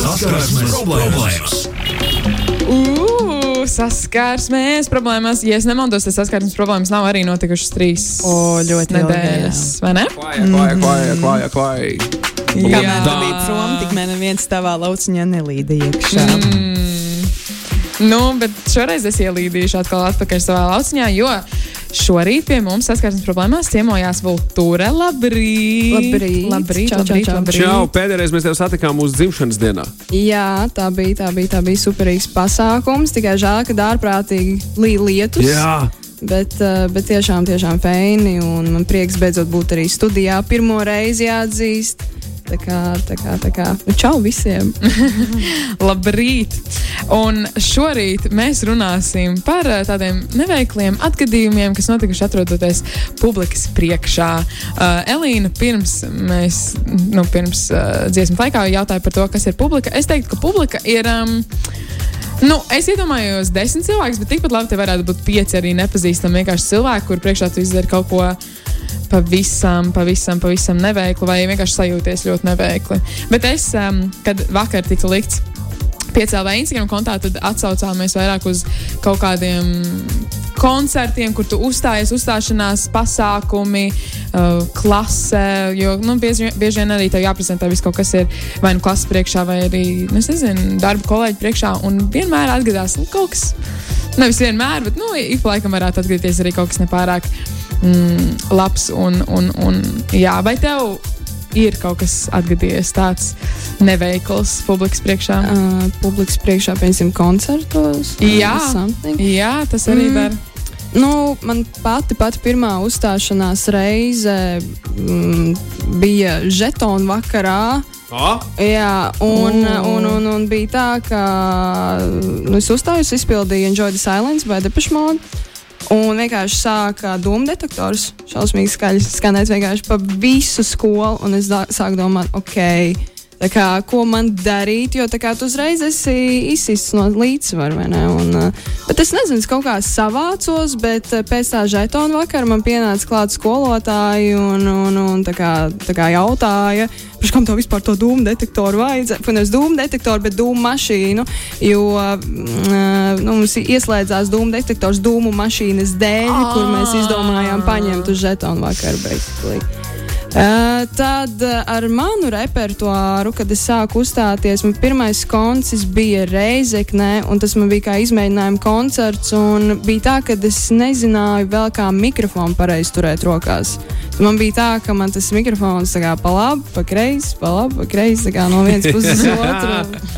Saskarsmes problēmas. Ugh, saskarsmēs problēmas. Ja es nemaldos, tad saskarsmes problēmas nav arī notikušas trīs O, ļoti ilgi, nedēļas. Vai ne? Klāja, klāja, klāja, klāja, klāja. Kamēr Jā. tu biji prom, tikmēr neviens tavā lauciņā nelīda iekšā. Nu, bet šoreiz es ielīdīšu atkal atpakaļ savā lauciņā, jo šorīt pie mums saskarsmes problēmās ciemojās Vultūra. Labrīt! Labrīt. Labrīt! Čau, labrīt, čau. labrīt. Čau, pēdējais mēs tev satikām mūsu dzimšanas dienā. Jā, tā bija, tā bija, tā bija superīgs pasākums. Tikai žēl, ka dārprātīgi līja lietus. Jā, Bet, eh, bet tiešām, tiešām feini. Un man prieks beidzot būt arī studijā. Pirmo reizi jāatzīst. Tā kā, tā kā, tā kā. Nu, čau visiem! Labrīt! Un šorīt mēs runāsim par eh, tādiem neveikliem atgadījumiem, kas notikuši atrodoties publikas priekšā. Uh, Elīna, pirms mēs, nu, pirms uh, dziesmu laikā jautāja par to, kas ir publika. Es teiktu, ka publika ir. Um, Nu, es iedomājos, desmit cilvēkus, bet tikpat labi te varētu būt pieci arī nepazīstami vienkārši cilvēki, kur priekšā tu izdari kaut ko pavisam, pavisam, pavisam neveiklu, vai vienkārši sajūties ļoti neveikli. Bet es, um, kad vakar tika likts piecēlā Instagram kontā, tad atsaucāmies vairāk uz kaut kādiem koncertiem, kur tu uzstājies, uzstāšanās pasākumi, uh, klase. Jo nu, bieži, bieži vien arī tev jāprezentē viss kaut kas ir vai nu klases priekšā, vai arī nu, nezinu, darba kolēģi priekšā. Un vienmēr atgadās nu, kaut kas. Nevis vienmēr, bet nu, ik pa laikam varētu atgriezties arī kaut kas nepārāk mm, labs. Un, un, un, jā, vai tev ir kaut kas atgadījies tāds neveikls publikas priekšā? Uh, publikas priekšā, piemēram, koncertos. Jā. something. Jā, tas arī Mm. var. Nu, man pati, pati pirmā uzstāšanās reize mm, bija žetona vakarā. oh, Jā, un, O. un, un, un bija tā, ka nu, es uzstājos, izpildīju Enjoy the Silence vai Depeche Mode. Un vienkārši sāka dūmu detektors. Šausmīgi skaļi skanēt vienkārši pa visu skolu. Un es dā- sāku domāt, ok, kā, ko man darīt, jo kā tu uzreiz esi izsists no līdzsvara. Un, bet es nezinu, es kaut kā savācos, bet pēc tā žetona vakara man pienāca klāt skolotāji un, un, un tā kā, tā kā jautāja. Pirms kam tev vispār to dūmu detektoru vajadzēja? Nevis dūmu detektoru, bet dūmu mašīnu. Jo mm, nu, mums ieslēdzās dūmu detektors dūmu mašīnas dēļ, kur mēs izdomājām paņemt uz žetonu vakaru. basically. Uh, tad uh, ar manu repertuāru, kad es sāku uzstāties, man pirmais koncerts bija Reizeknē, un tas man bija kā izmēģinājuma koncerts. un Bija tā, ka es nezināju vēl kā mikrofonu pareizi turēt rokās. Man bija tā, ka man tas mikrofons kā pa labi, pa kreisi, pa labi, pa kreisi, kā no vienas puses uz otru.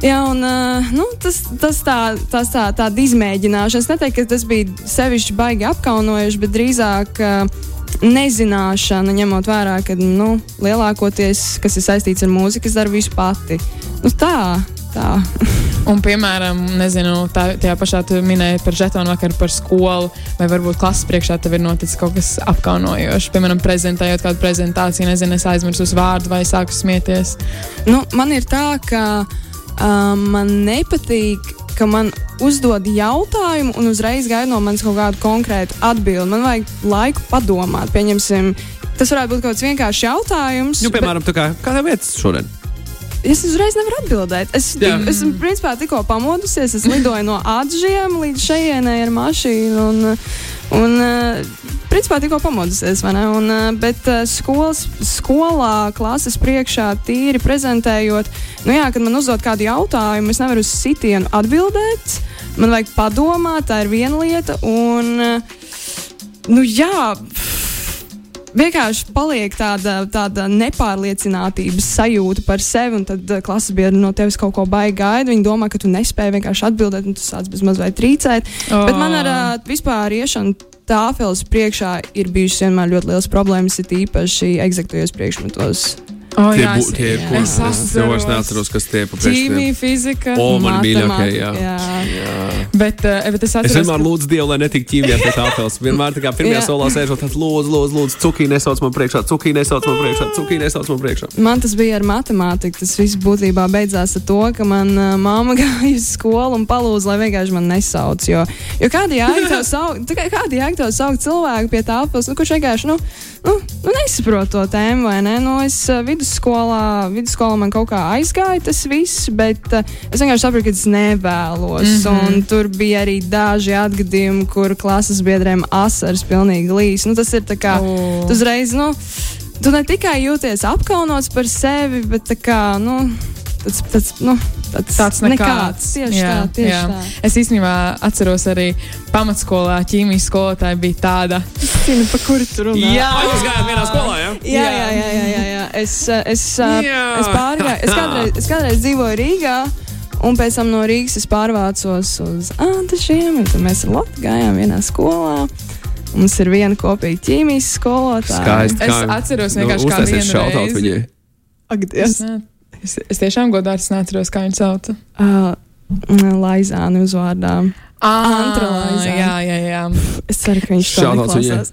Jā, un uh, nu, tas, tas tā, tas tā, tāda izmēģināšana. Es neteiktu, ka tas bija sevišķi baigi apkaunojuši, bet drīzāk uh, nezināšana, ņemot vērā, ka nu, lielākoties, kas ir saistīts ar mūziku, es daru visu pati. Nu, tā, tā. Un, piemēram, nezinu, tā, tajā pašā tu minēji par žetonu vakaru, par skolu, vai varbūt klases priekšā tev ir noticis kaut kas apkaunojošs. Piemēram, prezentējot kādu prezentāciju, nezinu, es aizmirsu uz vārdu vai sāku smieties. Nu, man ir tā, ka um, man nepatīk, ka man uzdod jautājumu un uzreiz gaida no manis kaut kādu konkrētu atbildi. Man vajag laiku padomāt. Pieņemsim, tas varētu būt kaut kāds vienkāršs jautājums. nu, piemēram, tā kā, kā tev vietas šodien? Es uzreiz nevaru atbildēt. Es Jā. esmu principā tikko pamodusies. Es lidoju no Ādažiem līdz šejienei ar mašīnu. Un, un, eh, principā tikko pamodusies. vai ne? Un, eh, bet eh, skolas, skolā, klases priekšā, tīri prezentējot, nu jā, kad man uzdod kādu jautājumu, es nevaru uz sitienu atbildēt. Man vajag padomāt, tā ir viena lieta. Un, nu jā. Vienkārši paliek tāda, tāda nepārliecinātības sajūta par sevi, un tad klases biedri no tevis kaut ko baigi gaida. Viņi domā, ka tu nespēji vienkārši atbildēt, un tu sāc bez mazliet trīcēt. Oh. Bet man ar vispār iešanu tāfeles priekšā ir bijušas vienmēr ļoti liels problēmas, it īpaši eksaktajos priekšmetos. Oh, Tie, jā, bū, es- tie jā. kur Es es jau vairs atceros. neatceros, kas tie pa Ķīmija, priekšstiem. fizika. O, man mīļākie, jā. Matemātika, jā. Bet, uh, bet es Es atceros, vienmēr lūdzu Dievu, lai netiktu ķīmijā pie tāfeles. Vienmēr tā kā pirmajā Jā. solā sēžot, tad lūdzu, lūdzu, lūdzu, cukī nesauc man priekšā, cukī nesauc man priekšā, cukī nesauc man priekšā. Man tas bija ar matemātiku. Tas viss būtībā beidzās ar to, ka man uh, māma gāja uz skolu un palūdza, lai vienkārši man nesauc. Jo, jo kāda jēga tev saukt, cilvēku pie tāpas, nu, kurš vienkārši nu, nu, nu, nesaprot to tēmu, vai ne? Nu, es uh, vidusskolā, vidusskolā man kaut kā aizgāja tas viss, bet uh, es vienkārši sapratu, ka es nevēlos. Mm. -hmm. Tur bija arī daži atgadījumi, kur klases biedriem asaras pilnīgi līs. Nu, tas ir tā kā, O. tu uzreiz, nu, tu ne tikai jūties apkaunots par sevi, bet kā, nu, tāds, tāds, nu, tāds, Tāds nekāds. Tieši Jā, tā, tieši jā. tā. Es īstenībā atceros arī pamatskolā ķīmijas skolotāja bija tāda. Zinu, pa kuru tur runā. Ah, jūs gājāt vienā skolā, jā? Jā, jā, jā, jā, jā, jā. Es, es, Jā. es pārgāju. Es kādreiz, es kādreiz dzīvoju Rīgā. Un pēc tam no Rīgas es pārvācos uz Tad mēs ar Lotu gājām vienā skolā. Mums ir viena kopīga ķīmijas skolotāja. Skaisti. Es atceros Nu, vienkārši kā uztaisiet vienu šautautu reizi. viņai. Ak, Es, Dievs. Es, es tiešām godīgi neatceros, kā viņu sauca. Uh, Laizāni uzvārdā. Antra Laizāne. Jā, jā, jā. Es ceru, ka viņš to neklausās.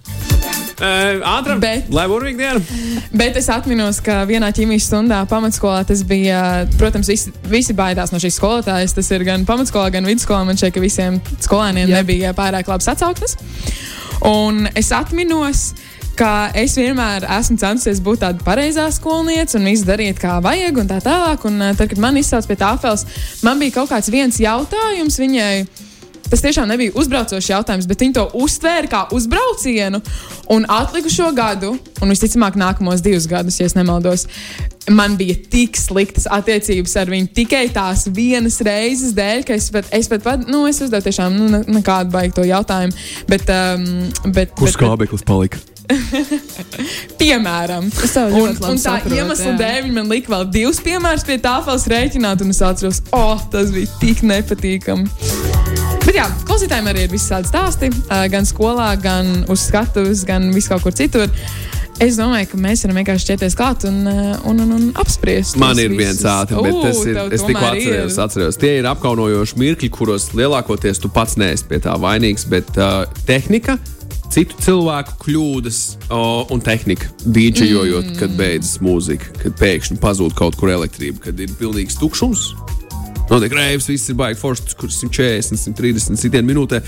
Uh, Ātram, Bet- lai burvīgi diena. Bet es atceros, ka vienā ķīmijas stundā pamatskolā tas bija, protams, visi, visi baidās no šīs skolotājas. Tas ir gan pamatskolā, gan vidusskolā. Man šķiet, ka visiem skolēniem Jā. nebija pārāk labs atsauksmes. Un es atceros, ka es vienmēr esmu centusies būt tāda pareizā skolniece un visu darīt kā vajag, un tā tālāk. Un, eh, tad, kad man izsauc pie tāfeles, man bija kaut kāds viens jautājums viņai. Tas tiešām nebija uzbraucošs jautājums, bet viņi to uztvēra kā uzbraucienu. Un atlikušo gadu, un visticamāk, nākamos divus gadus, ja es nemaldos, man bija tik sliktas attiecības ar viņu tikai tās vienas reizes dēļ, ka es pat, es pat, pat nu, es uzdevu tiešām nu, ne- nekādu baigtu to jautājumu. Bet, um, bet, Kur bet, skābeklis palika? piemēram, un, un tā saprotu, iemesla jā. dēļ viņi man lika vēl divus piemērus pie tāfeles rēķināt, un es atceros, oh, tas bija tik nepatīkami. Bet jā, klausītājiem arī ir visādi stāsti, gan skolā, gan uz skatuves, gan vis kaut kur citur. Es domāju, ka mēs varam vienkārši ķerties klāt un, un, un, un apspriest. Man ir viens ātrs, bet tas ir. Es tikko atceros, ir. atceros. Tie ir apkaunojoši mirkļi, kuros lielākoties tu pats neesi pie tā vainīgs, bet uh, tehnika. Citu cilvēku kļūdas o, un tehnika, dīdžejojot, mm. kad beidzas mūzika, kad pēkšņi pazūd kaut kur elektrība, kad ir pilnīgs tukšums. Notiek reibs, viss ir baigi foršs, kur 140, 130 sitienu minūtē.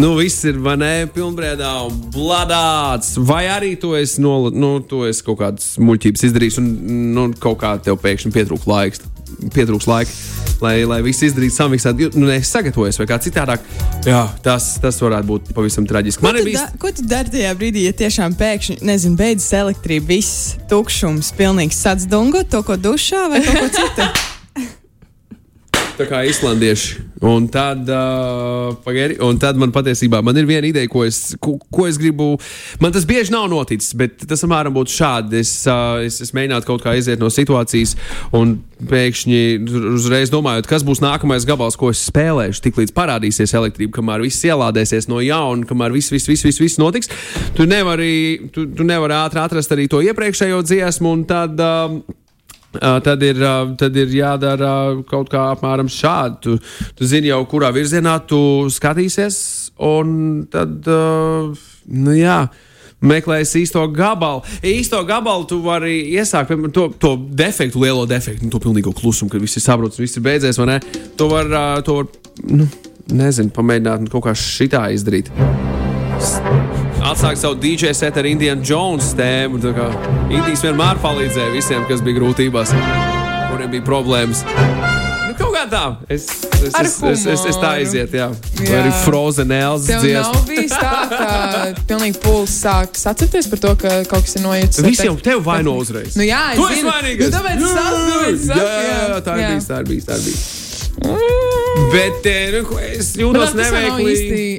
Nu, viss ir vai ne pilnbrēdā bladāts. Vai arī tu esi, no, nu, tu esi kaut kādas muļķības izdarījis un nu, kaut kā tev pēkšņi pietrūks laiks. Pietrūks laika, lai, lai viss izdarītu samiksēt, nu, neesi sagatavojies vai kā citādāk. Jā, tas, tas varētu būt pavisam traģiski. Ko tu, bijis. da, ko tu dari tajā brīdī, ja tiešām pēkšņi, nezinu, beidzas elektrība, viss tukšums, pilnīgs sats dungot, to ko dušā vai ko citu? Tā kā islandieši. Un tad, uh, pagari, un tad man patiesībā man ir viena ideja, ko es, ko, ko es gribu. Man tas bieži nav noticis, bet tas apmēram būtu šādi. Es, uh, es, es mēģinātu kaut kā iziet no situācijas, un pēkšņi uzreiz domājot, kas būs nākamais gabals, ko es spēlēšu. Tiklīdz parādīsies elektrība, kamēr viss ielādēsies no jauna, kamēr viss, viss, viss, viss, viss notiks, tu nevari, tu, tu nevari ātri atrast arī to iepriekšējo dziesmu. un Tad, Uh, tad, ir, tad ir jādara kaut kā apmēram šādi. Tu, tu zini jau, kurā virzienā tu skatīsies, un tad, nu jā. Meklēs īsto gabalu. Īsto gabalu tu vari iesākt, piemēram, to, to defektu, lielo defektu, nu, to pilnīgo klusumu, kad viss ir saprots, viss ir beidzies? To var, to var nu, nezinu, pamēģināt kaut kā šitā izdarīt. Atsākt savu DJ setu ar Indiana Jones tēmu. Indijas vienmēr palīdzēja visiem, kas bija grūtībās, kuriem bija problēmas. Nu, kaut kā tā. Es, es, es, es, es, es tā izietu, jā. Vai Jā. arī Frozen Tev dziesma. nav bijis tā, ka pilnīgi pūlis sāk sacerties par to, ka kaut kas ir noiets. Visi jau tevi vaino uzreiz. Nu, jā, es tu esi zinu. vainīgs. Nu, tāpēc jā, saku, jā, jā, tā ir jā. bijis. Tā ir bijis. Tā ir bijis. Bet eh, nu, es jūtos neveikli.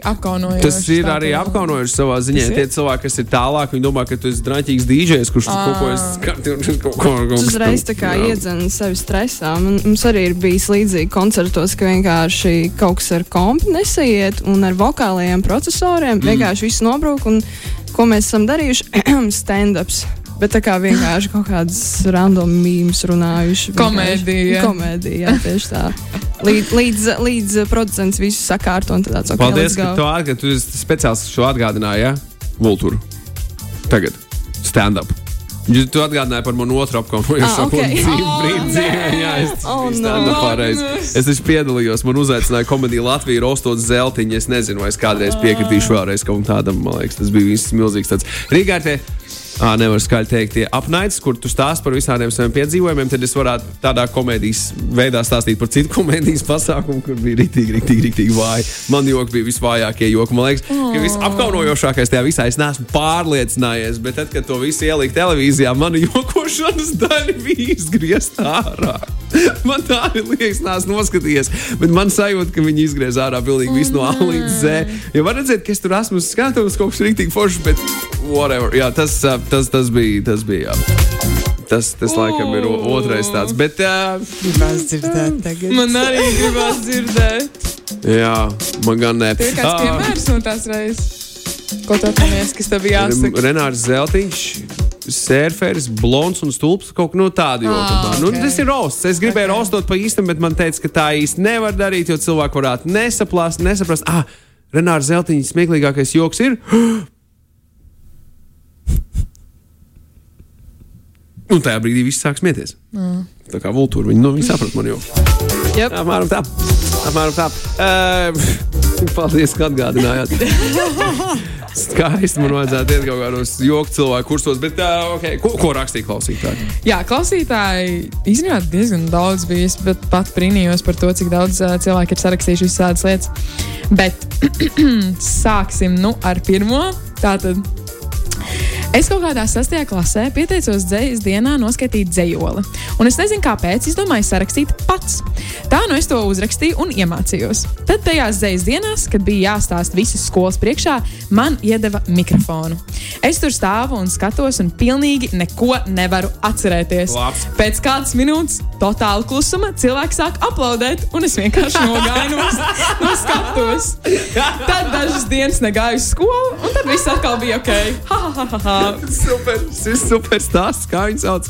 Tas ir arī apkaunojoši savā ziņā. Tas ir? Tie cilvēki, kas ir tālāk, viņi domā, ka tu esi drāmīgs DJs, kurš Ah. kaut ko ko Tas uzreiz tā kā iedzen sevi stresā. Man, mums arī ir bijis līdzīgi koncertos, ka vienkārši kaut kas ar kompu nesaiet un ar vokālajiem procesoriem mm. vienkārši viss nobrūk. Un, ko mēs esam darījuši? Stand-ups. Bet tā kā vienkārši kaut kādas random mīmijas runājuši. Komēdija. Komēdija, jā, tieši tā. Līdz, līdz, līdz producents visu sakārto un tāds - Paldies, ka tu, atgad, tu esi speciāls šo atgādināji, ja? Vultūru. Tagad. Stand up. Ja Tu atgādināji par manu otru Ah, ok. Oh, brīdi nē. dzīvē. Jā, es Oh, stand-upā reiz. Magnus. Es taču piedalījos, man uzaicināja komēdija Latvija, rostot zeltiņu. Es nezinu, vai es kādreiz piekritīšu vēlreiz kaut kam tādam. Man liekas, tas bija viss milzīgs tāds. Rīgā ir tie Ā, nevar skaļi teikt, tie apnaids, kur tu stāst par visādiem saviem piedzīvojumiem, tad es varētu tādā komēdijas veidā stāstīt par citu komēdijas pasākumu, kur bija rītīgi, rītīgi, rītīgi vāji. Man joki bija visvājākie joki. Man liekas, ka visapkaunojošākais tajā visā es neesmu pārliecinājies, bet tad, kad to visu ielika televīzijā, mana jokošanas daļa bija izgriezta ārā. Man tā arī liekas, neesmu noskatījies, bet man sajūta, ka viņi izgriez ārā pilnīgi visu no A līdz Z. Ja var redzēt, ka es tur esmu skatījis kaut kas rītīgi foršs, bet whatever. Jā, tas, tas, tas bija. Tas bija jā. Tas, tas laikam ir otrais tāds. Bet, uh, Gribās dzirdēt tagad. Man arī gribās dzirdēt. jā, man gan ne. Tur ir kāds piemērs no tās reizes. Ko tu atceries, kas tev bija jāsaka? Renārs Zeltiņš. Sērferis, blonds un stulbs kaut kā no tāda Ah, jūtas. Nu, tas ir rosts. Es gribēju okay. rostot pa īstam, bet man teica, ka tā īsti nevar darīt, jo cilvēki varētu nesaprast, nesaprast. Ah, Renārs Zeltiņš smieklīgākais joks ir. Un tajā brīdī viss sāk smieties. Mm. Tā kā vultūra, viņi, nu, viņi saprot man jau. Yep. Apmēram tā. Apmēram tā. Uh, paldies, ka atgādinājāt. Skaisti man vajadzētu iet kaut kādos joku cilvēku kursos, bet uh, okay. ko, ko rakstīja klausītāji? Jā, klausītāji īstenībā diezgan daudz bijis, bet pat brīnījos par to, cik daudz uh, cilvēku ir sarakstījuši visādas lietas. Bet sāksim nu, ar pirmo. Tātad. Es kaut kādā sastajā klasē pieteicos dzīslas dienā noskaidrot dzējoli. Un es nezinu, kāpēc. Es domāju, sarakstīt pats. Tā nu es to uzrakstīju un iemācījos. Tad tajās dzīslas dienās, kad bija jāstāsta visas skolas priekšā, man iedeva mikrofonu. Es tur stāvu un skatos, un pilnīgi neko nevaru atcerēties. Labs. Pēc kādas minūtes, totāla klusuma, cilvēks sāk aplaudēt, un es vienkārši nogāju no, no skatuves. Tad dažas dienas negāju uz skolu, un tad viss atkal bija ok. Ha, ha, ha, ha. Super, šis ir super stāsts, kā viņi sauc.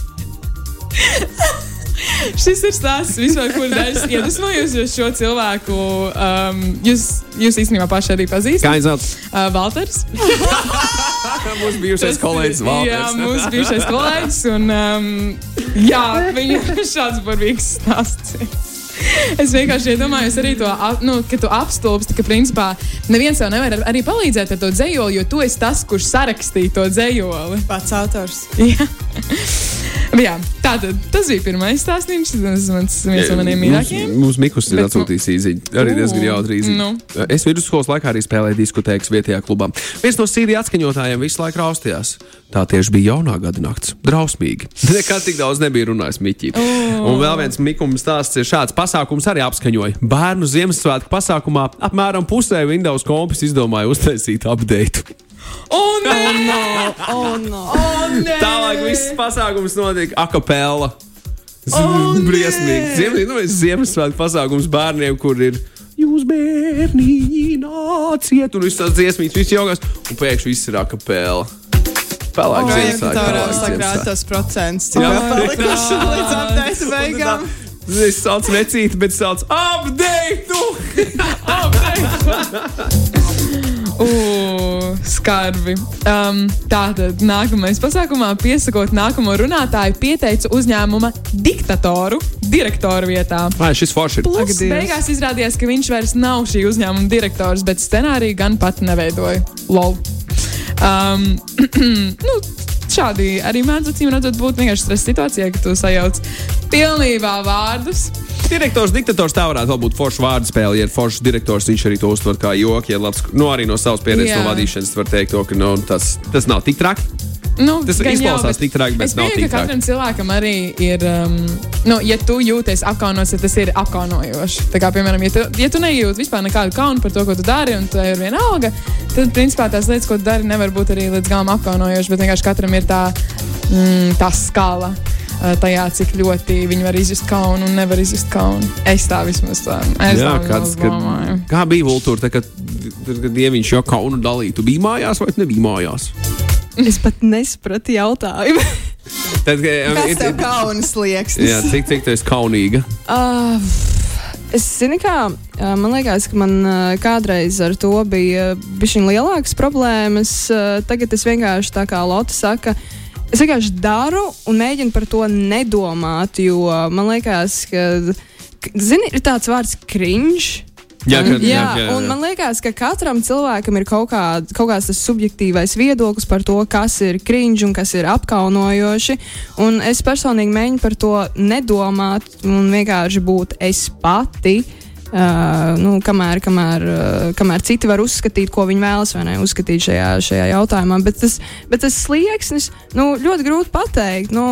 Šis ir stāsts vispār, kur es iedvesmojos, jo šo cilvēku um, jūs, jūs īstenībā paši arī Kā pazīstat. viņi sauc? Uh, Valters. Mūsu bijušais kolēģis Jā, Valters. mūsu bijušais kolēģis. Un, um, jā, viņa šāds burvīgs stāsts. Es vienkārši iedomājos arī to, nu, ka tu apstulbsti, ka principā neviens tev nevar ar- arī palīdzēt ar to dzējoli, jo tu esi tas, kurš sarakstīja to dzējoli. Pats autors. Jā. Jā, tā tad tas bija pirmais stāstījums. Tas mans viens no maniem mīļākajiem. Mums, Mikus ir nu- atsūtījis īziņu. Arī diezgan jautri īziņu. nu. Es vidusskolas laikā arī spēlēju diskotēkas vietējā klubā. Viens no sīdī atskaņotājiem visu laiku raustījās. Tā tieši bija jaunā gada nakts. Drausmīgi. Nekad tik daudz nebija runājis Miķī. Un vēl viens mikums stāsts ir šāds pasākums arī apskaņoja. Bērnu Ziemassvētku pasākumā apmēram pusē Windows kompis izdomāja uztaisīt update. O, nē, Oh, no. Tālāk viss pasākums notiek akapela. Oh, nē! Briesmīgi. Ziem, nu, Ziemassvētku pasākums bērniem, kur ir. Jūs bērni nāciet, un viss tas dziesmīs, viss jogās, un pēkšņi viss ir akapela. Pelēk Ziemassvētku, tā tos procentus, cik Jā. palikuši līdz apgājas beigām? Es saucu necīti, bet saucu update! Uh, skarbi. Um, tātad nākamais pasākumā, piesakot nākamo runātāju, pieteicu uzņēmuma diktatoru direktoru vietā. Vai šis forši ir? Plus, Dievs. beigās izrādījās, ka viņš vairs nav šī uzņēmuma direktors, bet scenāriju gan pat neveidoja. Lol. Um, nu, šādi arī mēdz acīm redzot būt vienkārši stresa situācijā, ka tu sajauc pilnībā vārdus. Direktors, diktators tā varētu būt forša vārdu spēle. Ja ir foršs direktors, viņš arī to uztver kā joku. Ja labs, nu, arī no savas pieredzes, Jā. no vadīšanas var teikt, to, ka nu, tas, tas nav tik traki. Nu, Tas izklausās tik traki, bet es tik ka katram cilvēkam arī ir, um, nu, ja tu jūties apkaunots, tad tas ir apkaunojoši. Tā kā, piemēram, ja tu, ja tu nejūti vispār nekādu kaunu par to, ko tu dari, un tev ir viena alga, tad, principā, tās lietas, ko tu dari, nevar būt arī līdz galam apkaunojoši, bet vienkārši katram ir tā, mm, tā skala. Uh, Tajā, cik ļoti viņi var izjust kaunu un nevar izjust kaunu. Es tā vismaz tā es Jā, tā kāds, vismaz kad, domāju. kā bija Vultūra, kad, kad, Dieviņš jau kaunu dalīja? Tu biji mājās vai nebija mājās? Es pat nesapratu jautājumu. Tad, kad, Kas tev kaunas liekas? jā, cik, cik tu esi kaunīga? Uh, es zinu, kā uh, man liekas, ka man uh, kādreiz ar to bija bijusi lielākas problēmas. Uh, tagad es vienkārši tā kā Lotte saka. Es vienkārši daru un mēģinu par to nedomāt, jo man liekas, ka, zini, ir tāds vārds cringe. Jā, kad, jā, jā, jā, jā. un man liekas, ka katram cilvēkam ir kaut, kā, kaut kāds tas subjektīvais viedoklis par to, kas ir cringe un kas ir apkaunojoši. Un es personīgi mēģinu par to nedomāt un vienkārši būt es pati. Uh, nu, kamēr, kamēr, uh, kamēr citi var uzskatīt, ko viņi vēlas vai ne uzskatīt šajā, šajā jautājumā. Bet tas, bet tas slieksnis nu, ļoti grūti pateikt. Nu,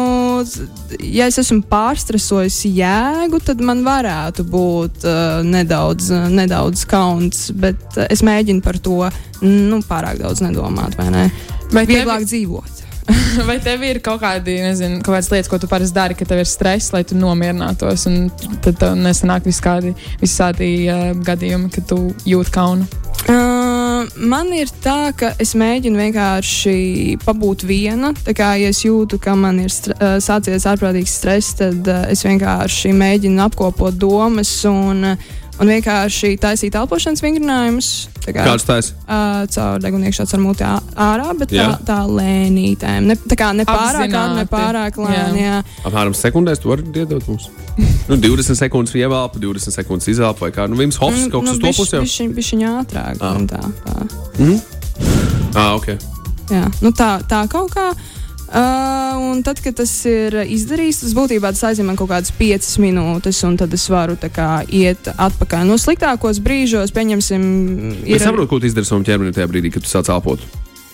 ja es esmu pārstresojis jēgu, tad man varētu būt uh, nedaudz, uh, nedaudz kauns. Bet uh, es mēģinu par to nu, pārāk daudz nedomāt. vai Ne? Vai Vieglāk dzīvot. Vai tev ir kaut, kādi, nezinu, kaut kādas lietas, ko tu parasti dari, kad tev ir stress, lai tu nomierinātos, tad tev nesanāk visādi, visādi uh, gadījumi, kad tu jūti kaunu? Uh, man ir tā, ka es mēģinu vienkārši pabūt viena. Tā kā ja es jūtu, ka man ir uh, sācies ārprātīgs stress, tad uh, es vienkārši mēģinu apkopot domas un, uh, un vienkārši taisīt elpošanas vingrinājumus. Tā kā Kāds tas ir? uh, caur degunu iekšā, caur muti ā- ārā, bet tā, Jā. tā lēnītēm. Ne, tā kā ne pārāk ātri, ne pārāk lēni. Jā. Apmēram sekundēs tu vari iedot mums. Nu, 20 sekundes ievelpa, 20 sekundes izelpa vai kā. Nu, Vims Hofs kaut kas uz to pusi. Viņš ir ātrāk. Ah. Tā, tā. Ah, ok. Jā, nu tā, tā kaut kā. Uh, un tad, kad tas ir izdarīts, tas būtībā tas aizņem kaut kādas piecas minūtes, un tad es varu tā kā iet atpakaļ. No sliktākos brīžos, pieņemsim, Es ir. saprotu, ko tu izdari savam ķermenim tajā brīdī, kad tu sāc elpot.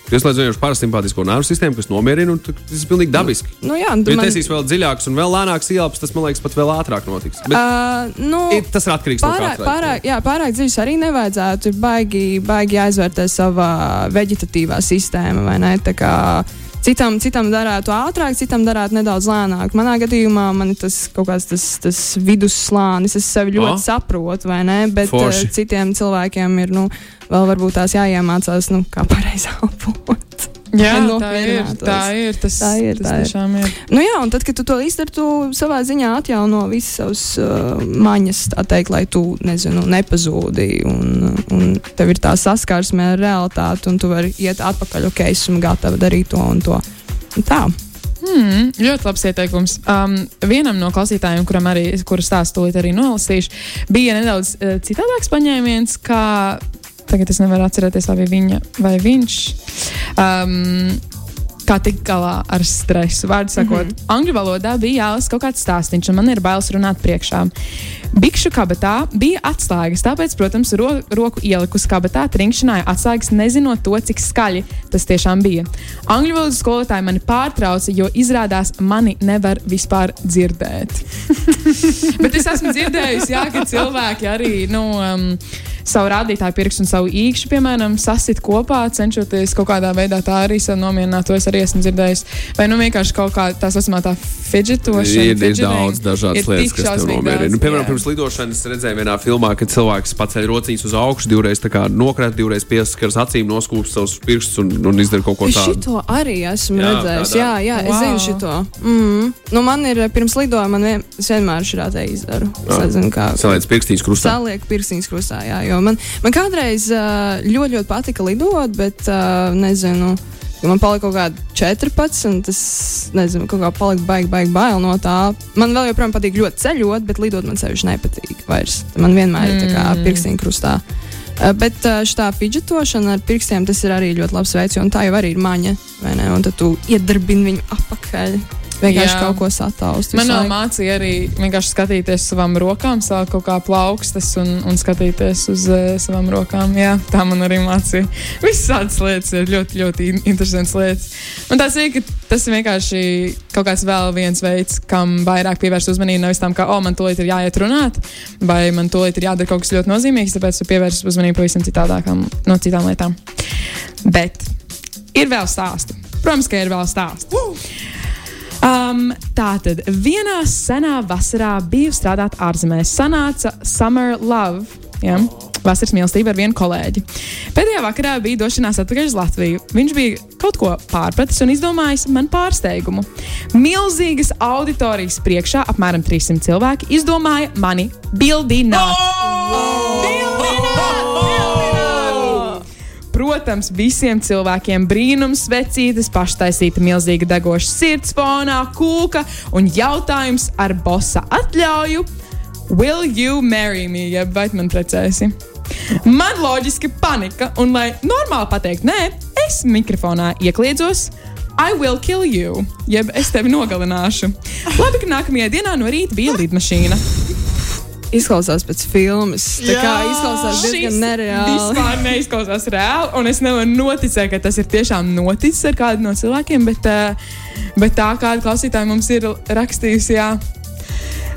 Tu ieslēdz vienkārši parasimpātisko nervu sistēmu, kas nomierina, un tas ir pilnīgi dabiski. Nu, jā, Ja man, taisīs vēl dziļāks un vēl lēnāks ielpas, tas man liekas pat vēl ātrāk notiks. Bet uh, nu, ir- tas ir atkarīgs no Pārāk, katra. pārāk, jā, pārāk dziļs arī nevajadzētu. Ir baigi, baigi jāizvērtē savā veģetatīvā sistēma. vai ne? Tā kā Citam, citam darētu ātrāk, citam darētu nedaudz lēnāk. Manā gadījumā man ir tas kaut kāds tas, tas vidusslānis. Es sevi ļoti Ah. saprotu, vai ne? Bet uh, Forši. citiem cilvēkiem ir nu, vēl varbūt tās jāiemācās, nu, kā pareizi elpot. Jā, Lai tā ir. Tā ir. Tas, Tā ir, tas tā ir. tiešām ir. Nu jā, un tad, kad tu to izdari, tu savā ziņā atjauno visas savas uh, maņas, tā teikt, lai tu nezinu, nepazūdi. Un, un tev ir tā saskarsme ar realitāti, un tu vari iet atpakaļ, ok, esmu gatava darīt to un to. Un tā. Hmm, ļoti labs ieteikums. Um, vienam no klausītājiem, kuram arī, kuru stāstu tūlīt arī nolasīšu, bija nedaudz uh, citādāks paņēmiens, kā tagad es nevaru atcerēties, vai viņa vai viņš. Um, Kā tikt galā ar stresu? Vārdu sakot, mm -hmm. angļu valodā bija jālasa kaut kāds stāstījums, un man ir bailes runāt priekšā. Bikšu kabatā bija atslēgas, tāpēc, protams, ro roku ieliku kabatā, trinkšķināju atslēgas, nezinot to, cik skaļi tas tiešām bija. Angļu valodas skolotāji mani pārtrauca, jo izrādās mani nevar vispār dzirdēt. Bet es esmu dzirdējusi, jā, ka cilvēki arī nu, um, savu rādītāju pirkstu un savu īkšķi, piemēram, sasit kopā, cenšoties kaut kādā veidā tā arī sev nomierināt. To es arī esmu dzirdējis. Vai nu vienkārši kaut kā tā saucamā tā fidžetošana. Ir, ir daudz dažādas ir lietas, kas tev nomierina. Nu, piemēram, jā. pirms lidošanas redzēju vienā filmā, kad cilvēks paceļ rociņus uz augšu, divreiz nokrīt, divreiz pieskaras acīm, noskūpst savus pirkstus un, un izdara kaut ko Es tādu. šito arī esmu Jā, redzējis. tā dara. Jā, jā, es Wow. zinu šo. Mm. Nu, man ir pirms lidojuma, man vien, es vienmēr. Es Jā. nezinu, kā. Saliec pirkstīņus krustā. Saliek pirkstiņus krustā, jā, jo man, man kādreiz ā, ļoti, ļoti patika lidot, bet ā, nezinu. Man palika kaut kāda 14, un tas, nezinu, kaut kā palika baigi, baigi bail no tā. Man vēl joprojām patīk ļoti ceļot, bet lidot man sevišķi nepatīk vairs. Man vienmēr ir tā kā Mm. pirkstiņu krustā. Uh, Bet uh, šī fidžetošana ar pirkstiem tas ir arī ļoti labs veids, jo tā jau arī ir maņa. Un tad tu iedarbini viņu apakaļ. Vienkārši Jā. kaut ko sataust. Man visu vēl laiku. mācīja arī vienkārši skatīties uz savām rokām, savā kaut kā plaukstas un, un skatīties uz uh, savām rokām. Jā, tā man arī mācīja. Visādas lietas ir ļoti, ļoti in- interesantas lietas. Un tas ir, ka tas ir vienkārši kaut kāds vēl viens veids, kam vairāk pievērst uzmanību. Nevis tam, ka, oh, man tūlīt ir jāiet runāt, vai man tūlīt ir jādara kaut kas ļoti nozīmīgs, tāpēc tu pievērsi uzmanību pavisam citādākām, no citām lietām. Bet ir vēl stāsti. Protams, ka ir vēl stāsti. Um, tā tad vienā senā vasarā biju strādāt ārzemēs. Sanāca Summer Love. Ja? Vasaras mīlestība ar vienu kolēģi. Pēdējā vakarā bija došanās atpakaļ uz Latviju. Viņš bija kaut ko pārpratis un izdomājis man pārsteigumu. Milzīgas auditorijas priekšā, apmēram 300 cilvēki, izdomāja mani bildināt. Bildināt! Bildināt! Protams, visiem cilvēkiem brīnums, vecītes, paštaisīta milzīga degoša sirds fonā, kūka un jautājums ar bosa atļauju. Will you marry me? Ja vai man precēsi? Man loģiski panika, un lai normāli pateikt, nē, es mikrofonā iekliedzos. I will kill you, jeb es tevi nogalināšu. Labi, ka nākamajā dienā no rīta bija lidmašīna. Izklausās pēc filmas. Tā Jā! kā izklausās diezgan nereāli. Vispār neizklausās reāli, un es nevaru noticēt, ka tas ir tiešām noticis ar kādu no cilvēkiem, bet, uh, bet tā kāda klausītāja mums ir rakstījusi, jā.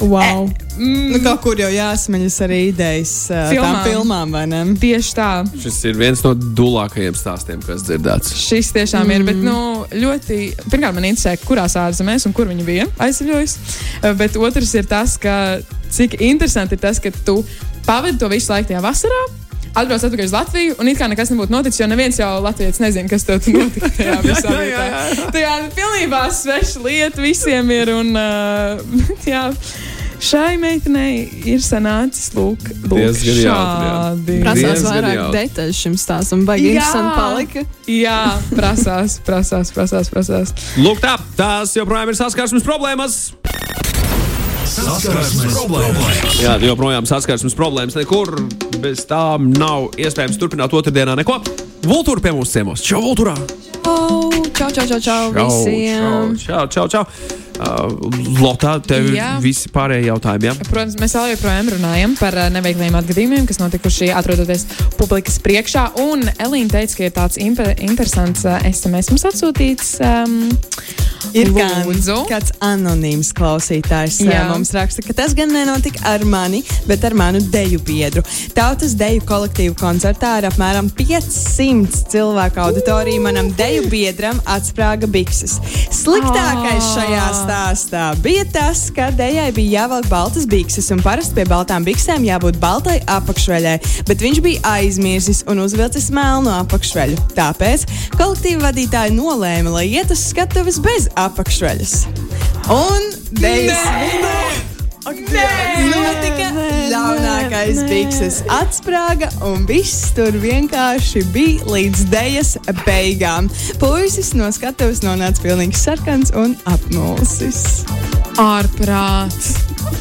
Wow. Mm, Nu, kaut kur jau jāsmeļas arī idejas uh, Filmām. tām filmām, vai ne? tieši tā. Šis ir viens no dulākajiem stāstiem, kas dzirdēts. Šis tiešām mm. ir. Bet, nu, ļoti. Pirmkārt, man interesē, kurās ārzemēs un kur viņi bija aizceļojis. Eh, Bet otrs ir tas, ka cik interesanti ir tas, ka tu pavadi to visu laiku tajā vasarā. Atbrauc atpakaļ uz Latviju, un it kā nekas nebūtu noticis, jo neviens jau Latvijas nezina, kas tur notika tajā visā vietā. Tā kā pilnībā sveša lieta visiem ir. Un, uh, jā, šai meitenei ir sanācis lūk, lūk Diezgan jautri, jā. šādi. Prasās vairāk jautri. detaļu šim stāstam. Jā. interesanti palika. Jā, prasās, prasās, prasās. prasās. Lūk, tā, tās joprojām ir saskarsmes problēmas. Saskarsmes problēmas. Jā, joprojām saskarsmes problēmas. Nekur bez tām nav iespējams turpināt otrdienā neko. Vultūra pie mums ciemos. Čau, Vultūrā! Oh, čau, čau, čau, čau visiem! Čau, čau, čau! Uh, Lotā, tev ir Jā. visi pārējie jautājumi. Ja? Protams, mēs vēl joprojām runājam par uh, neveikliem atgadījumiem, kas notikuši atrodoties publikas priekšā. Un Elīna teica, ka ir tāds interesants uh, SMS mums atsūtīts. Um, Ir gan Lūdzu. kāds anonīms klausītājs. Jā. Jā. Mums raksta, ka tas gan nenotika ar mani, bet ar manu deju biedru. Tautas deju kolektīvu koncertā ar apmēram 500 cilvēku auditoriju manam deju biedram atsprāga bikses. Sliktākais šajā stāstā bija tas, ka dejai bija jāvelk baltas bikses, un parasti pie baltām biksēm jābūt baltai apakšveļai, bet viņš bija aizmirsis un uzvilcis melnu apakšveļu. Tāpēc kolektīva vadītāji nolēma, lai iet uz skatuves bez apakšveļas. Un dejas notika ļaunākais bikses atsprāga, un viss tur vienkārši bija līdz dejas beigām. Puisis no skatuves nonāca pilnīgi sarkans un apmulsis. ārprāts!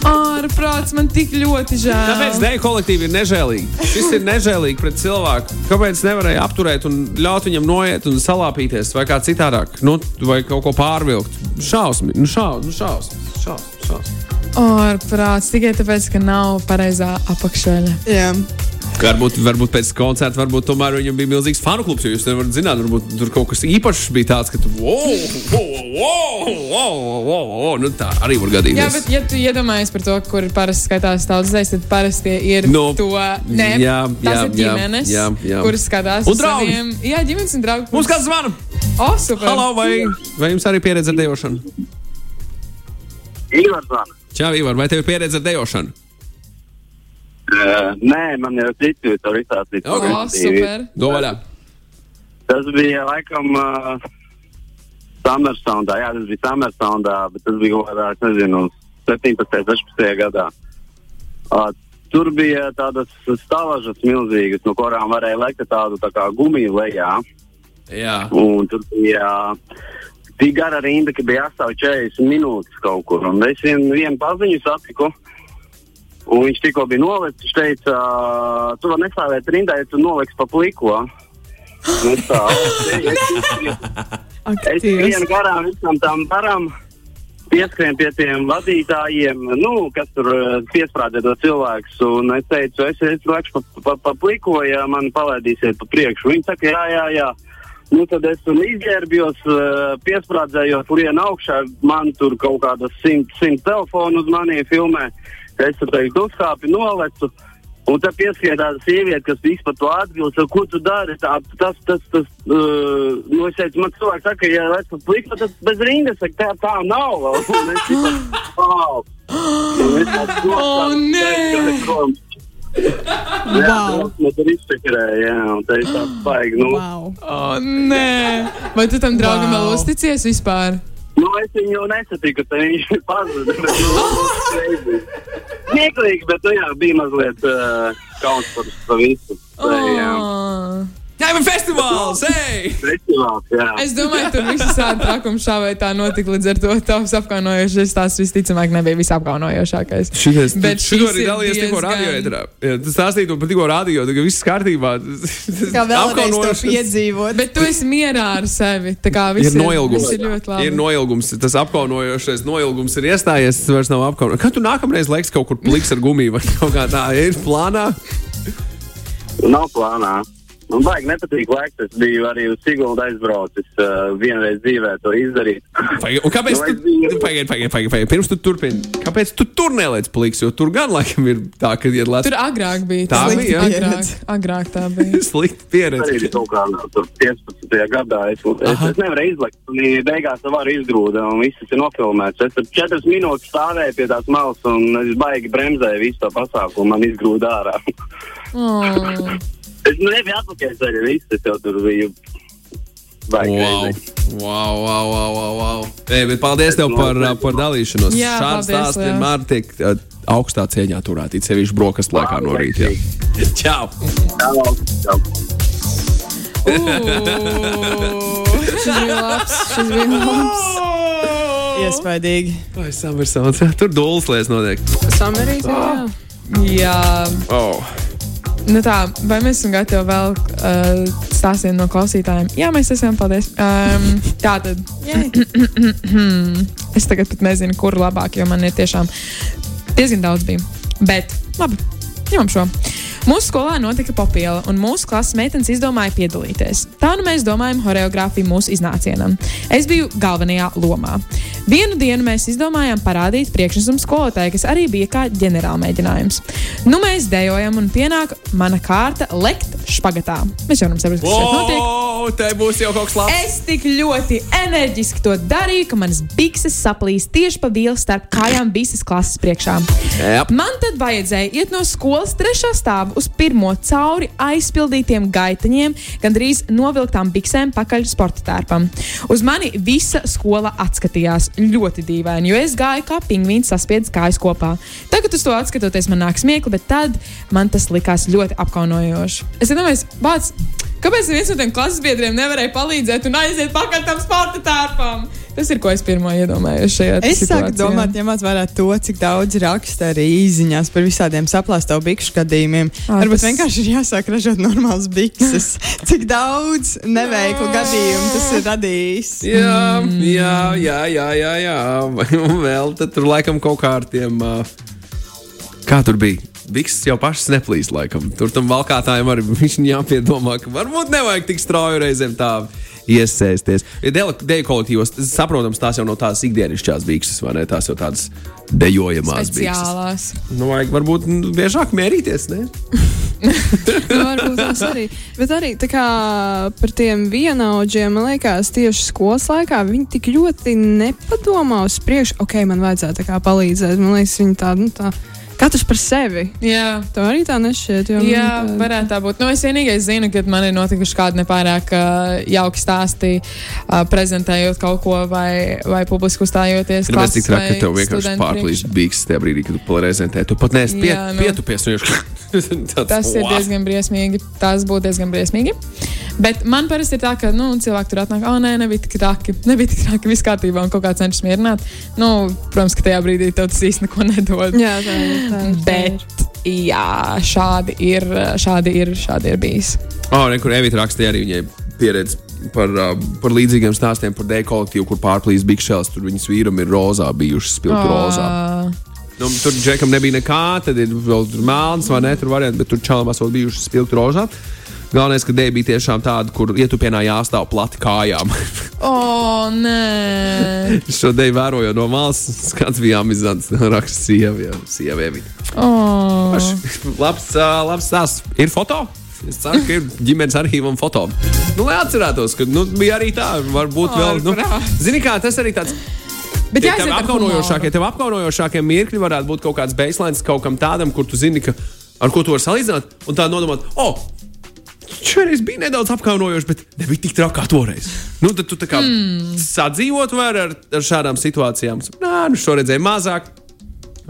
Ārprāts man tik ļoti žēl. Kāpēc dēļ kolektīvi ir nežēlīgi? Šis ir nežēlīgi pret cilvēku. Kāpēc nevarēja apturēt un ļaut viņam noiet un salāpīties vai kā citādāk, nu, vai kaut ko pārvilkt? Šausmi, nu, šaus, nu šausmas, šausmas, šausmas. Ārprāts tikai tāpēc, ka nav pareizā apakšveļa. Jā. Varbūt, varbūt pēc koncerta, varbūt tomēr viņam bija milzīgs fanu klubs. jo Jūs nevarat zināt, varbūt tur kaut kas īpašs bija tāds, ka tu wow, wow, wow, wow, wow, wow, nu tā arī var gadīties. Jā, bet, ja tu iedomājies par to, kur parasti skaitās tautas zēs, tad parasti ir Nu, to. Nē, jā, jā, ir ģimenes, jā, jā. kuras skatās uz draugi. saviem. Jā, ģimenes un draugi. Mums kāds zvana? O, super! Halo, vai, vai jums arī pieredze ar dejošanu? Ivars zvana. Čau, Ivar, vai tev ir pieredze ar dejošanu? Uh, nē, man jau citu tur izstāstīt. O, super! Dovaļā. Tas bija laikam uh, Summersoundā, jā, tas bija Summersoundā, bet tas bija kaut kādā, es nezinu, 17. 16. gadā. Uh, tur bija tādas stāvažas milzīgas, no kurām varēja lekt tādu tā kā gumiju lejā. Jā. Un tur bija tik gara rinda, ka bija jāstāv 40 minūtes kaut kur. Un es vienu, vienu paziņu satiku. Un viņš tikko bija nolicis. Viņš teica, "Ā, tu vari nestāvēt rindā, ja tu noliksi pa pliko. Nu, es tā, es, es, vienu garām visam tam varam. Pieskrien pie tiem vadītājiem, nu, kas tur piesprādzē to cilvēku. Un es teicu, es, es lekšu pa, pa, pa pliko, ja man palaidīsiet pa priekšu. Viņi saka, jā, jā, jā. Nu, tad es tur izģērbjos, uh, piesprādzējot, kurien augšā man tur kaut kādas simt, simt telefonu uz maniem filmē. Es tur teicu, uzkāpi, nolecu. Un tad pieskrien tāda sieviete, kas vispār to atbild, ko tu dari? Tā, tas, tas, tas, uh, nu, es teicu, man cilvēks saka, ja lec pa pliku, tad bez rindas, saka, tā, tā nav. Un es tikai, wow. Un es tāds O, nē! Jā, Wow. man tur izsakarēja, jā, un tā ir tā baigi, nu. Wow. O, nē! Vai tu tam draugam Wow. vēl uzticies vispār? Nu, es viņu jau nesatiku, tad viņš pazuda. bet, nu, Smieklīgi, bet, nu jā, bija mazliet uh, kauns par, par visu. Tā, jā. Oh. Jā, Laima festivāls! Hey! Festivāls, jā. Es domāju, tur viss tāda trakuma šā vai tā notika. Līdz ar to tavs apkaunojošais tās visticamāk nebija visapkaunojošākais. Šitais, Bet šis arī ir tikko diezgan- radio ēterā. Jā, Tas stāstīja par tikko radio, ka viss kārtībā. Kā vēlreiz to piedzīvot. Bet tu esi mierā ar sevi. Tā kā viss Ir noilgums. viss ir ļoti labi. Ir noilgums. Tas apkaunojošais noilgums ir iestājies. Tas vairs nav apkaunojums. Kad tu nākamreiz laiks kaut kur pliks ar gumiju vai kaut kā tā, ir plānā? Nav plānā. Man baigi nepatīk laiks. Es biju arī uz Siguldu aizbraucis uh, vienreiz dzīvē to izdarīt. Pagaid, un kāpēc? Nu, Tu, biju- pagaid, pagaid, pagaid, pagaid. Pirms tu turpini. Kāpēc tu tur neliec pliks? Jo tur gan laikam ir tā, ka ir lēts Tur agrāk bija. Tā bija, jā. Agrāk, agrāk tā bija. arī slikta pieredze. bija kaut kādā tur 15. gadā. Es, es, es nevaru izlikt, un beigās to var izgrūda, un viss ir nofilmēts. Es tur 4 minūtes stāvēju pie tās malas, un es baigi bremzēju visu to pasākumu, man izgrūda ārā. Oh. es nebiju atpakaļ ceļā, viss es jau tur biju. Baigi Wow. Wow, wow, wow, wow, wow. Ei, bet paldies tev par, par dalīšanos. Jā, Šāds stāsts vienmēr tiek uh, augstā cieņā turēt, it sevišķi brokastu laikā no rīta. Čau! Čau, čau. Šis bija labs. Šis bija labs. Iespaidīgi. Vai Summersons? Tur dūles lietas notiek. Samerīt, jā. Jā, Oh. Nu tā, vai mēs esam gatavi vēl uh, stāstiem no klausītājiem? Jā, mēs esam, paldies. Um, tā tad. es tagad pat nezinu, kur labāk, jo man ir tiešām diezgan daudz bija. Bet, labi, ņemam šo. Mūsu skolā notika popiela, un mūsu klases meitenes izdomāja piedalīties. Tā nu mēs domājam choreogrāfiju mūsu iznācienam. Es biju galvenajā lomā. Vienu dienu mēs izdomājām parādīt priekšnesumu skolotājai, kas arī bija kā ģenerālmēģinājums. Nu, mēs dejojam, un pienāk mana kārta lekt špagatā. Mēs jau nesaprotam, kas šeit notiek. Oh, te būs jau kaut kas labs. Es tik ļoti enerģiski to darīju, ka manas bikses saplīs tieši pa vielu starp kājām visas klases priekšā. Jep. Man tad vajadzēja iet no skolas trešā stāva uz pirmo cauri aizpildītiem gaitaņiem, gandrīz novilktām biksēm pakaļ sporta tērpam. Uz mani visa skola atskatījās ļoti dīvaini, jo es gāju kā pingvīns saspiedis kājas kopā. Tagad uz to atskatoties, man nāk smiekli, bet tad man tas likās ļoti apkaunojoši. Es domāju, bāc, kāpēc viens no tiem klases biedriem nevarēja palīdzēt un aiziet pakaļ tam sporta tērpam? Tas ir, ko es pirmo iedomājos šajā Es sāku domāt, ņemot vērā to, cik daudz raksta arī īsiņās par visādiem saplāstu bikšu gadījumiem. Ā, Varbūt tas- vienkārši ir jāsāk ražot normāls bikses. cik daudz neveiklu gadījumu tas ir radījis. Jā, jā, jā, jā, jā, jā. Un vēl tur laikam kaut kā ar tiem. Uh, kā tur bija? Vikses jau pašas neplīst, laikam. Tur tam valkātājiem arī jāpiedomā, ka varbūt nevajag tik strauji reizēm tā iesaisties. Deju kolektīvos, saprotams, tās jau no tās ikdienišķās vikses, vai ne? Tās jau tādas dejojamās. Speciālās. Nu, vajag varbūt nu, biežāk mērīties, ne? Nu, varbūt tas arī. Bet arī tā kā par tiem vienaudžiem, man liekas, tieši skolas laikā viņi tik ļoti nepadomā uz priekšu, ok, man vajadzētu tā kā palīdzēt. Man liekas, viņi tādi, nu tā, katrs par sevi. Jā. To arī tā nešķiet. Jo, Jā, nu, tā- varētu tā būt. Nu, es vienīgais zinu, ka man ir notikuši kādi nepārāk uh, jauki stāsti, uh, prezentējot kaut ko vai, vai publiski uzstājoties. Ir mēs tik traki, ka tev vienkārši priekšā. bīks tajā brīdī, kad tu prezentē. Tu pat neesi pie, Jā, nu. pietupies. viņš- tāds, Tas ir "Wow." diezgan briesmīgi. Tas būtu diezgan briesmīgi. Bet man parasti ir tā, ka nu, cilvēki tur atnāk, oh, nē, nebija tik traki. Nebija tik traki, viss kārtībā, un kaut kā cenšas mierināt. Nu, protams, ka tajā brīdī tev tas īsti neko nedod. Jā, tā ir. Tā ir. Bet, jā, šādi ir, šādi ir, šādi ir bijis. Oh, ne, kur Evita rakstīja arī viņai pieredzi par, uh, par līdzīgiem stāstiem par dēļu kolektīvu, kur pārplīs bikšēls. Tur viņas vīram ir rozā bijušas, spilgti rozā. Nu, tur džekam nebija nekā, tad ir vēl melns vai ne, tur varianti, bet tur čalamās vēl bijušas spilgti rozā. Galvenais, ka dēļ bija tiešām tāda, kur ietupienā jāstāv plati kājām. O, nē, Šo dēļ vērojot no malas, skats bija amizants. Raksts sievai, sievai. oh. labs, labs stāsts. Ir foto? Es ceru, ka ir ģimenes arhīvam foto. Nu, lai atcerētos, ka nu, bija arī tā, varbūt vēl. Nu, Ārprāt. Zini, kā tas arī tāds. Bet Ja jāiziet tev apkaunojošākie, tev apkaunojošākie mirkļi varētu būt kaut kāds baselines kaut kam tādam, kur tu zini, ka, ar ko tu vari salīdzināt, un tā nodomāt, oh, šoreiz bija nedaudz apkaunojoši, bet nebija tik traki kā toreiz. Nu, tad tu tā kā mm. sadzīvot var ar, ar šādām situācijām. Nā, nu šoreiz redzēju mazāk.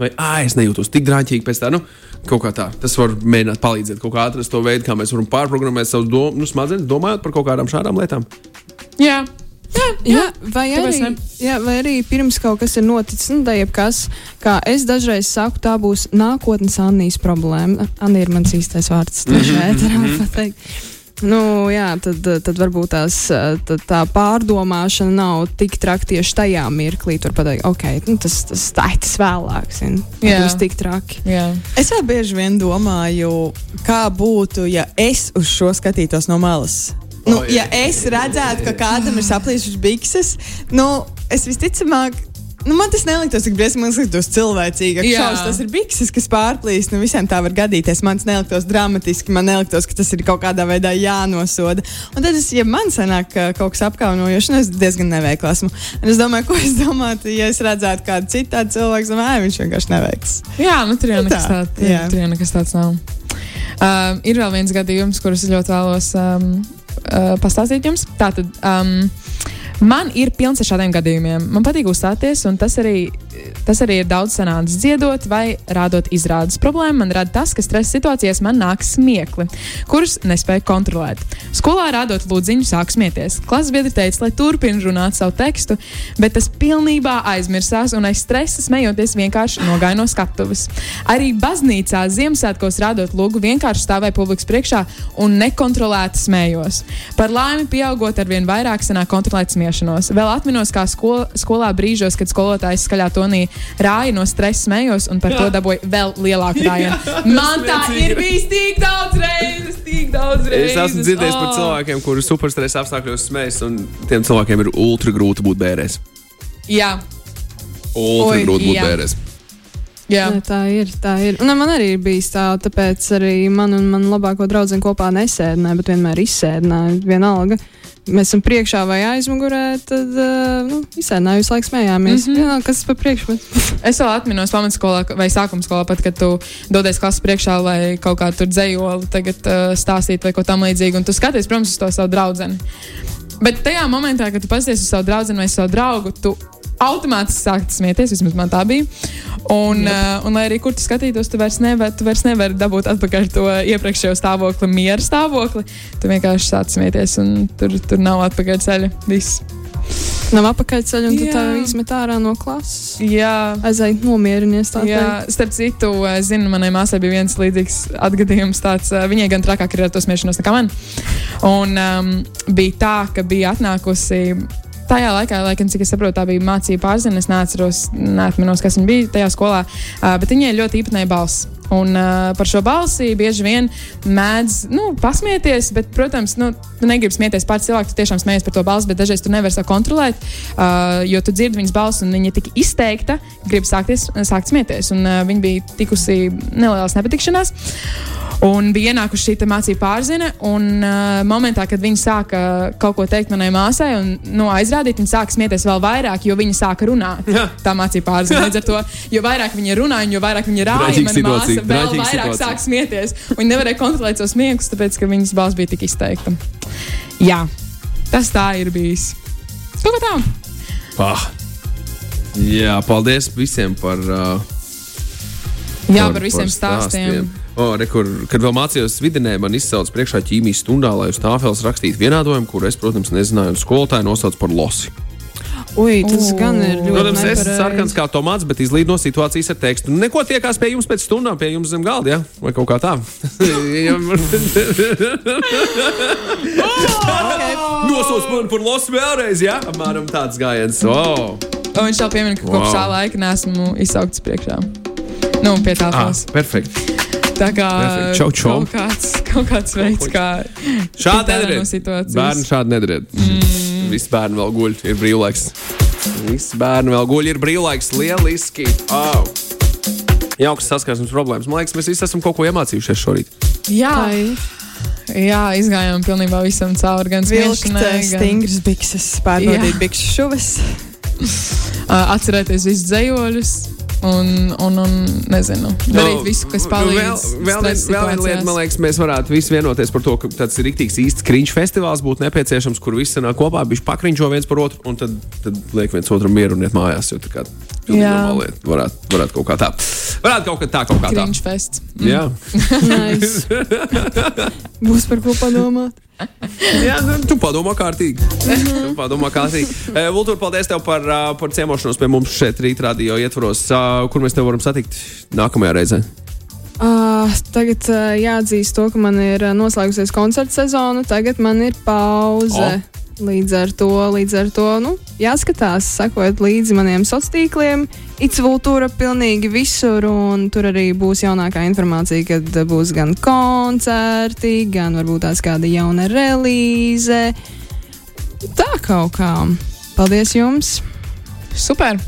Vai ah, es nejūtos tik drāmīgi pēc tā. Nu, kaut kā tā. Tas var mēģināt palīdzēt kaut kā atrast to veidu, kā mēs varam pārprogrammēt savus dom nu, smadzenes, domājot par kaut kādām šādām lietām. Jā. Jā, Jā, vai, Kāpēc arī, jā, vai arī pirms kaut kas ir noticis, nu, tā jebkas, kā es dažreiz saku, tā būs nākotnes Annijas problēma. Anna ir mans īstais vārds, tieši ēterā pateikt. Nu, jā, tad, tad varbūt tās, tā, tā pārdomāšana nav tik traki tieši tajā mirklī. Tur pateikt, ok, nu, tas, tas, tā, tas vēlāk, Jā. būs tik traki. jā. Es vēl bieži vien domāju, kā būtu, ja es uz šo skatītos no malas. Nu, O, ja es redzētu, ka kādam ir saplīsušas bikses, nu, es visticamāk. Nu, man tas neliktos tik briesmīgi, man liekas, cilvēcīgi. Jā. Šaus, tas ir bikses, kas pārplīst. Nu, visiem tā var gadīties. Man tas neliktos dramatiski, man neliktos, ka tas ir kaut kādā veidā jānosoda. Un tad, es, ja man sanāk ka kaut kas apkaunojošs, nu, es diezgan neveikls esmu. Un es domāju, ko es domātu, ja es redzētu kādu citu cilvēku, domāju, viņš vienkārši neveiks. Jā, nu tur jau Nu nekas, tā, tā, jā. tur jau nekas tāds nav. Um, ir vēl viens gadījums, kurus es ļoti vēlos um, uh, pastāstīt jums. Tātad, um, man ir pilns ar šādiem gadījumiem. Man patīk uzstāties, un tas arī, tas arī ir daudz sanācis dziedot vai rādot izrādes. Problēma man rada tas, ka stresa situācijās man nāk smiekli, kurus nespēju kontrolēt. Skolā rādot lūdziņu, sāk smieties. Klases biedri teica, lai turpinu runāt savu tekstu, bet tas pilnībā aizmirsās, un aiz stresa smejoties vienkārši nogāja no skatuves. Arī baznīcā Ziemassvētkos rādot lūgu vienkārši stāvēja publikas priekšā un nekontrolēti smējos. Par laimi, pieaugot ar vien vairāk, sanāk kontrolēt smiešanos. Vēl atminos, kā skol, skolā brīžos, kad skolotājs skaļā tonī rāja no stresa smējos un par to dabūja vēl lielāku rājienu. Man tā ir bijis tik daudz reizes, tik daudz reizes. Es esmu dzirdējis par Oh. cilvēkiem, kuri superstresa apstākļos smējas, un tiem cilvēkiem ir ultra grūti būt bērēs. Jā, Ultra Oi, grūti būt jā. bērēs. jā. Jā, tā ir. Tā ir. Un man arī bijis tā, tāpēc arī man un manu labāko draugu kopā nesēdināja, bet vienmēr izsēdināja. Vienalga. Mēs esam priekšā vai aizmugurē, tad uh, nu, izsēdināju, visu laiku smējāmies. Mm -hmm. Jā, kas pa priekšu? bet- Es vēl atminos pamatskolā vai sākuma skolā, pat, kad tu dodies klases priekšā, lai kaut kā tur dzējoli tagad, uh, stāstītu vai ko tam līdzīgu. Un tu skaties, protams, uz to savu draugu. Bet tajā momentā, kad tu pasies uz savu draugu vai savu draugu, tu automātiski sāki smieties. Vismaz man tā bija. Un, uh, un lai arī kur tu skatītos, tu vairs nevari, tu vairs nevari dabūt atpakaļ to iepriekšējo stāvokli, miera stāvokli. Tu vienkārši sāc smieties, un tur, tur nav atpakaļ ceļa. Viss. Nav apakaļceļš, un tu tā izmet ārā no klases. Jā. Aizēj, nomierinies. tā Jā, starp citu, es zinu, manai māsai bija viens līdzīgs atgadījums. Tāds, eh, viņai gan trakāk ir ar to smiešanos nekā man. Un um, bija tā, ka bija atnākusi. Tajā laikā, laikam, cik es saprotu, tā bija mācība pārzina. Es neatceros, neatceros, kas viņa bija tajā skolā. Uh, bet viņai ļoti īpatnēja balss. Un uh, par šo balsi bieži vien mēdz nu, pasmieties, bet, protams, nu, tu negribi smieties pār cilvēku. Tu tiešām smējies par to balsi, bet dažreiz tu nevari to kontrolēt, uh, jo tu dzirdi viņas balsi un viņa ir tik izteikta, gribi sākties, sākt smieties. Un, uh, viņa bija tikusi nelielas nepatikšanās. Un bija ienākusi šī mācība pārzina, un uh, momentā, kad viņa sāka kaut ko teikt manai māsai un nu, aizrādīt, viņa sāka smieties vēl vairāk, jo viņa sāka runāt. Jā. Tā mācība pārzina. Līdz ar to, jo vairāk viņa runāja, un jo vairāk viņa rāja, mana māsa situācija, vēl vairāk situācija. sāk smieties. Un Viņa nevarēja kontrolēt savus smieklus, tāpēc, ka viņas balss bija tik izteikta. Jā, tas tā ir bijis. Kaut kā tā. Ah. Jā, paldies visiem par, uh, Jā, par visiem stāstiem. O, re, kur, kad vēl mācījos vidinē, man izcēlās priekšā ķīmijas stundā, lai uz tāfeles rakstītu vienādojumu, kur es, protams, nezināju, un skolotāju nosauc par losi. Ui, tas O. gan ir ļoti Protams, es esmu sarkans kā tomāts, bet izlīd no situācijas ar tekstu. Neko tiekās pie jums pēc stundām, pie jums zem galda, ja? vai kaut kā tā. Nosauc man par losu vēlreiz, ja? Apmēram tāds gājiens. Oh. Un viņš vēl piemin, ka kopš Wow. tā laika neesmu izsaukts priekšā. Nu, pie tā Ah, fils. perfekti. Tā kā. Čau, čau. Kaut kāds, kaut kāds veids, kā Šādi nedariet. no. Bērni šādi nedariet. Mm. Visi bērni vēl guļ, ir brīvlaiks. Visi bērni vēl guļ, ir brīvlaiks. Lieliski! Oh. Jauks saskarsmes problēmas. Man liekas, mēs visi esam kaut ko iemācījušies šorīt. Jā, Tā jā, izgājām pilnībā visam cauri. Gan Vilkt smiešanai, eh, stingras bikses, pārbaudīt bikšu šuves. uh, atcerēties visus dzējoļus. Un, un, un nezinu, darīt Nu, visu, kas nu, palīdz. Vēl, vēl, vien, vēl viena lieta, man liekas, mēs varētu visi vienoties par to, ka tāds rīktīgs īsts kriņš festivāls būtu nepieciešams, kur visi sanāk kopā, bišķi pakriņķo viens par otru, un tad, tad liek viens otram mieru un iet mājās. Jo, tā kā lieta. Varētu, varētu kaut kā tā. Varētu kaut kā tā, kaut kā tā. Cringe fest. Jā. Nice. Būs par ko padomāt. Jā, nu, tu padomā kārtīgi. tu padomā kārtīgi. Eh, Vultur, paldies tev par, uh, par ciemošanos pie mums šeit rīt radio ietvaros. Uh, kur mēs tev varam satikt nākamajā reizē? Uh, tagad uh, jāatzīst to, ka man ir noslēgusies koncerta sezona, tagad man ir pauze. O. Līdz ar to, līdz ar to nu, jāskatās, sekot līdzi maniem sociāliem tīkliem. Itsvultūra pilnīgi visur, un tur arī būs jaunākā informācija, kad būs gan koncerti, gan varbūt tās kāda jauna relīze. Tā kaut kā. Paldies jums! Super!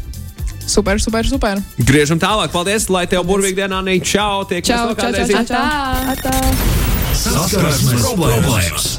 Super, super, super! Griežam tālāk. Paldies, lai tev burvīgi dienā nīk. Čau! Tiekamies Čau, vēl čau, čau, čau, čau. Saskarsmes problēmas!